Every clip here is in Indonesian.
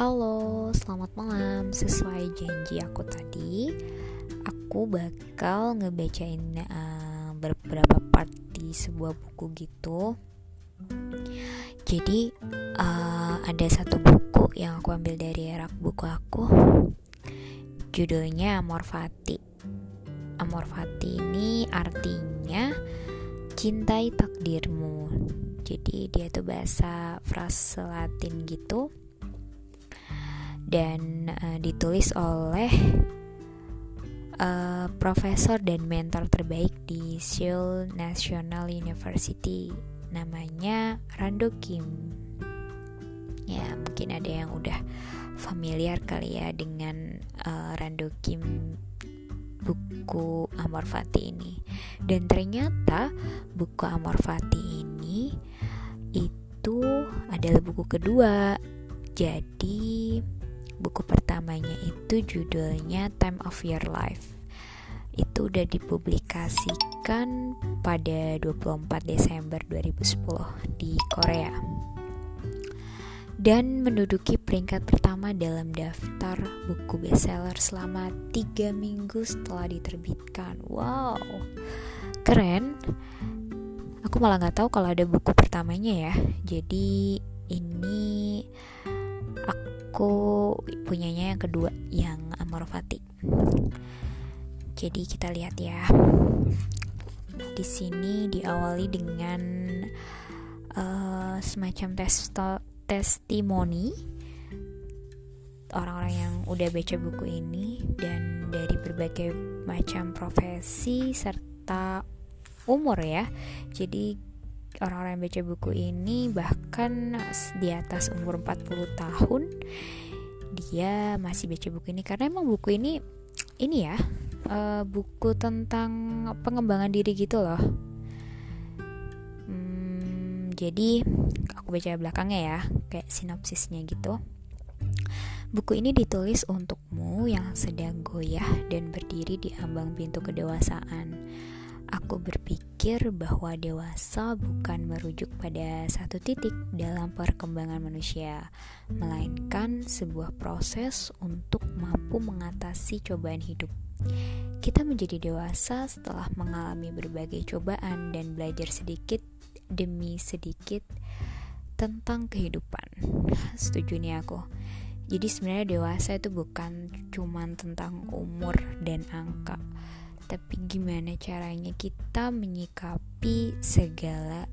Halo, selamat malam. Sesuai janji aku tadi, aku bakal ngebacain uh, beberapa part di sebuah buku gitu. Jadi uh, ada satu buku yang aku ambil dari rak buku aku. Judulnya Amor Fati. Amor Fati ini artinya cintai takdirmu. Jadi dia tuh bahasa frase Latin gitu dan uh, ditulis oleh uh, profesor dan mentor terbaik di Seoul National University. Namanya Rando Kim. Ya mungkin ada yang udah familiar kali ya dengan uh, Rando Kim buku Amor Fati ini. Dan ternyata buku Amor Fati ini itu adalah buku kedua. Jadi buku pertamanya itu judulnya Time of Your Life. Itu udah dipublikasikan pada 24 Desember 2010 di Korea. Dan menduduki peringkat pertama dalam daftar buku bestseller selama 3 minggu setelah diterbitkan. Wow keren. Aku malah nggak tahu kalau ada buku pertamanya ya. Jadi ini punyanya yang kedua yang Amor Fati. Jadi kita lihat ya. Di sini diawali dengan uh, semacam testo testimoni orang-orang yang udah baca buku ini dan dari berbagai macam profesi serta umur ya. Jadi orang-orang yang baca buku ini bahkan di atas umur 40 tahun dia masih baca buku ini karena emang buku ini ini ya uh, buku tentang pengembangan diri gitu loh. Hmm, jadi aku baca belakangnya ya kayak sinopsisnya gitu. Buku ini ditulis untukmu yang sedang goyah dan berdiri di ambang pintu kedewasaan aku berpikir bahwa dewasa bukan merujuk pada satu titik dalam perkembangan manusia, melainkan sebuah proses untuk mampu mengatasi cobaan hidup. Kita menjadi dewasa setelah mengalami berbagai cobaan dan belajar sedikit demi sedikit tentang kehidupan. Setuju nih aku. Jadi sebenarnya dewasa itu bukan cuman tentang umur dan angka tapi gimana caranya kita menyikapi segala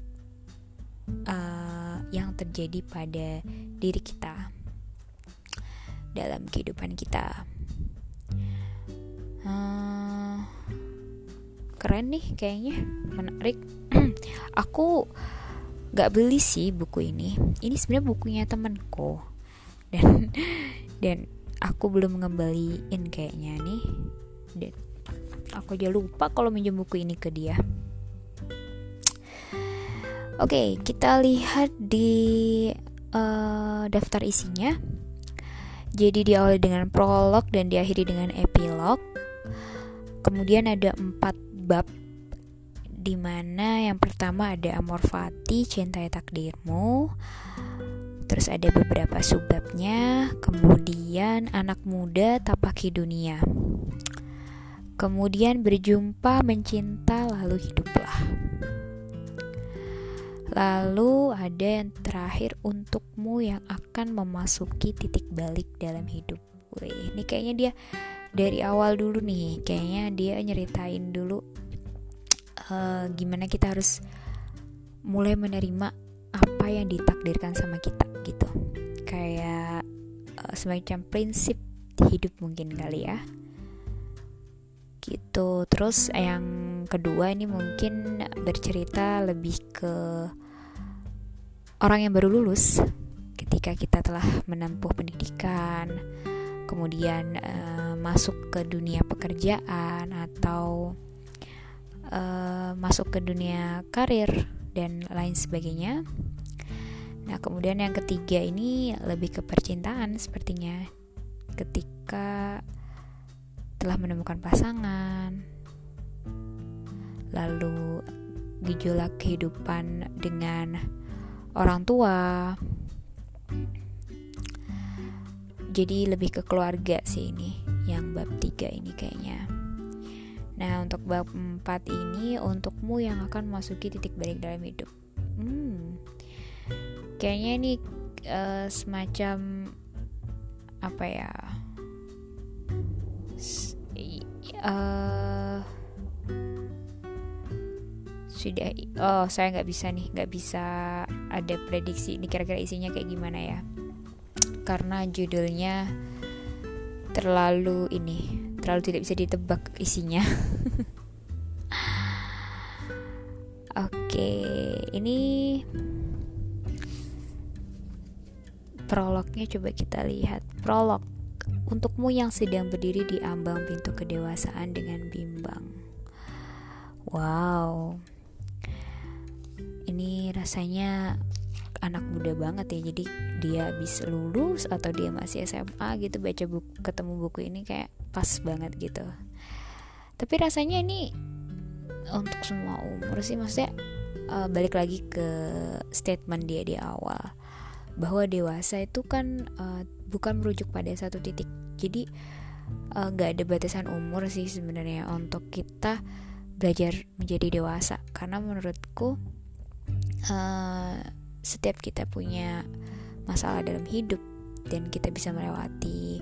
uh, yang terjadi pada diri kita dalam kehidupan kita. Uh, keren nih kayaknya menarik. Aku gak beli sih buku ini. Ini sebenarnya bukunya temanku dan dan aku belum ngembaliin kayaknya nih. Dan aku aja lupa kalau minjem buku ini ke dia. Oke okay, kita lihat di uh, daftar isinya. Jadi diawali dengan prolog dan diakhiri dengan epilog. Kemudian ada empat bab di mana yang pertama ada amor fati cintai takdirmu. Terus ada beberapa subbabnya. Kemudian anak muda tapaki dunia Kemudian berjumpa, mencinta, lalu hiduplah. Lalu ada yang terakhir untukmu yang akan memasuki titik balik dalam hidup. Wih, ini kayaknya dia dari awal dulu nih, kayaknya dia nyeritain dulu uh, gimana kita harus mulai menerima apa yang ditakdirkan sama kita gitu. Kayak uh, semacam prinsip hidup mungkin kali ya gitu. Terus yang kedua ini mungkin bercerita lebih ke orang yang baru lulus ketika kita telah menempuh pendidikan kemudian uh, masuk ke dunia pekerjaan atau uh, masuk ke dunia karir dan lain sebagainya. Nah kemudian yang ketiga ini lebih ke percintaan sepertinya. Ketika telah menemukan pasangan, lalu gejolak kehidupan dengan orang tua, jadi lebih ke keluarga sih ini yang bab 3 ini kayaknya. Nah untuk bab 4 ini untukmu yang akan memasuki titik balik dalam hidup. Hmm, kayaknya ini uh, semacam apa ya uh, sudah oh saya nggak bisa nih nggak bisa ada prediksi ini kira-kira isinya kayak gimana ya. Karena judulnya terlalu ini terlalu tidak bisa ditebak isinya. Oke ini prolognya coba kita lihat. Prolog untukmu yang sedang berdiri di ambang pintu kedewasaan dengan bimbang. Wow. Ini rasanya anak muda banget ya. Jadi dia habis lulus atau dia masih SMA gitu baca buku ketemu buku ini kayak pas banget gitu. Tapi rasanya ini untuk semua umur sih. Maksudnya uh, balik lagi ke statement dia di awal bahwa dewasa itu kan uh, bukan merujuk pada satu titik. Jadi eh, nggak uh, ada batasan umur sih sebenarnya untuk kita belajar menjadi dewasa. Karena menurutku uh, setiap kita punya masalah dalam hidup dan kita bisa melewati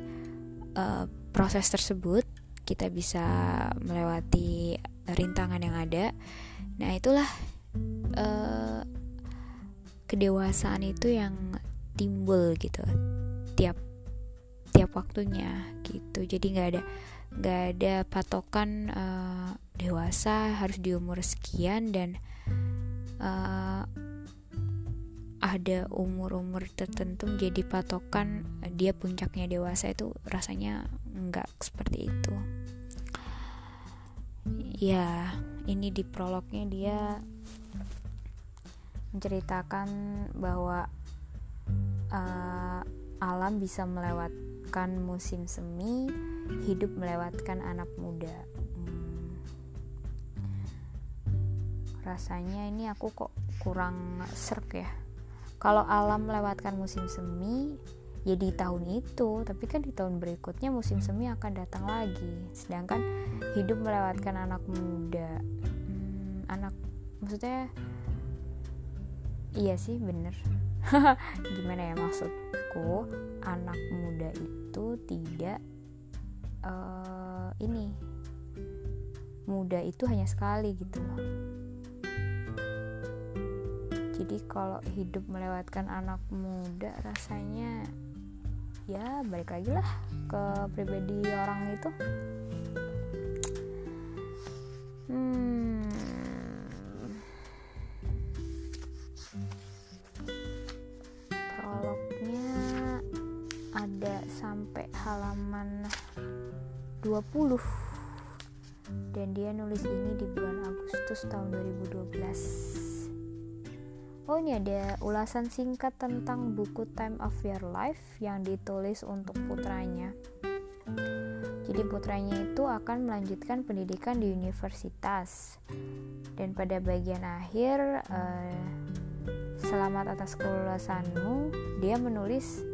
uh, proses tersebut kita bisa melewati rintangan yang ada nah itulah uh, kedewasaan itu yang timbul gitu. Tiap tiap waktunya gitu. Jadi nggak ada nggak ada patokan uh, dewasa harus di umur sekian dan uh, ada umur-umur tertentu menjadi patokan dia puncaknya dewasa itu rasanya nggak seperti itu. Ya ini di prolognya dia menceritakan bahwa uh, alam bisa melewatkan musim semi hidup melewatkan anak muda. Hmm. rasanya ini aku kok kurang serk ya. Kalau alam melewatkan musim semi ya di tahun itu tapi kan di tahun berikutnya musim semi akan datang lagi. Sedangkan hidup melewatkan anak muda hmm, anak maksudnya iya sih bener gimana ya maksudku anak muda itu tidak uh, ini muda itu hanya sekali gitu loh jadi kalau hidup melewatkan anak muda rasanya ya balik lagi lah ke pribadi orang itu hmm. Sampai halaman 20 dan dia nulis ini di bulan Agustus tahun 2012 Oh ini ada ulasan singkat tentang buku Time of Your Life yang ditulis untuk putranya. Jadi putranya itu akan melanjutkan pendidikan di universitas. Dan pada bagian akhir uh, selamat atas kelulusanmu dia menulis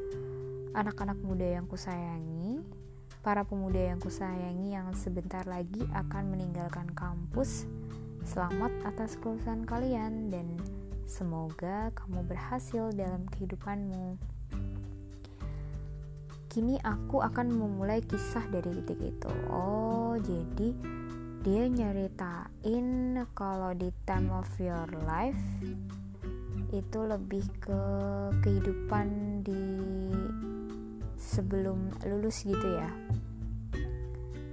anak-anak muda yang kusayangi para pemuda yang kusayangi yang sebentar lagi akan meninggalkan kampus selamat atas kelulusan kalian dan Semoga kamu berhasil dalam kehidupanmu. Kini aku akan memulai kisah dari titik itu. Oh, jadi dia nyeritain kalau di time of your life itu lebih ke kehidupan di sebelum lulus gitu ya.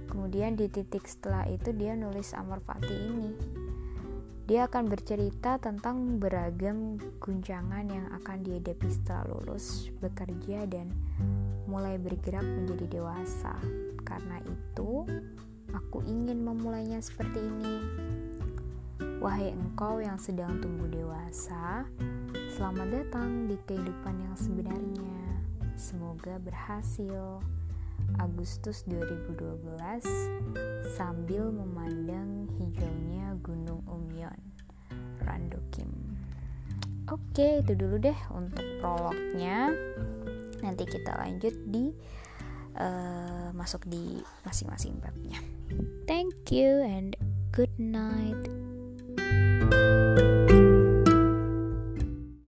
Kemudian di titik setelah itu dia nulis Amor Fati ini dia akan bercerita tentang beragam guncangan yang akan dihadapi setelah lulus, bekerja, dan mulai bergerak menjadi dewasa. Karena itu, aku ingin memulainya seperti ini. Wahai engkau yang sedang tumbuh dewasa, selamat datang di kehidupan yang sebenarnya. Semoga berhasil. Agustus 2012 sambil memandang hijaunya Gunung Umyon. Rando Kim. Oke, itu dulu deh untuk prolognya. nanti kita lanjut di uh, masuk di masing-masing babnya thank you and good night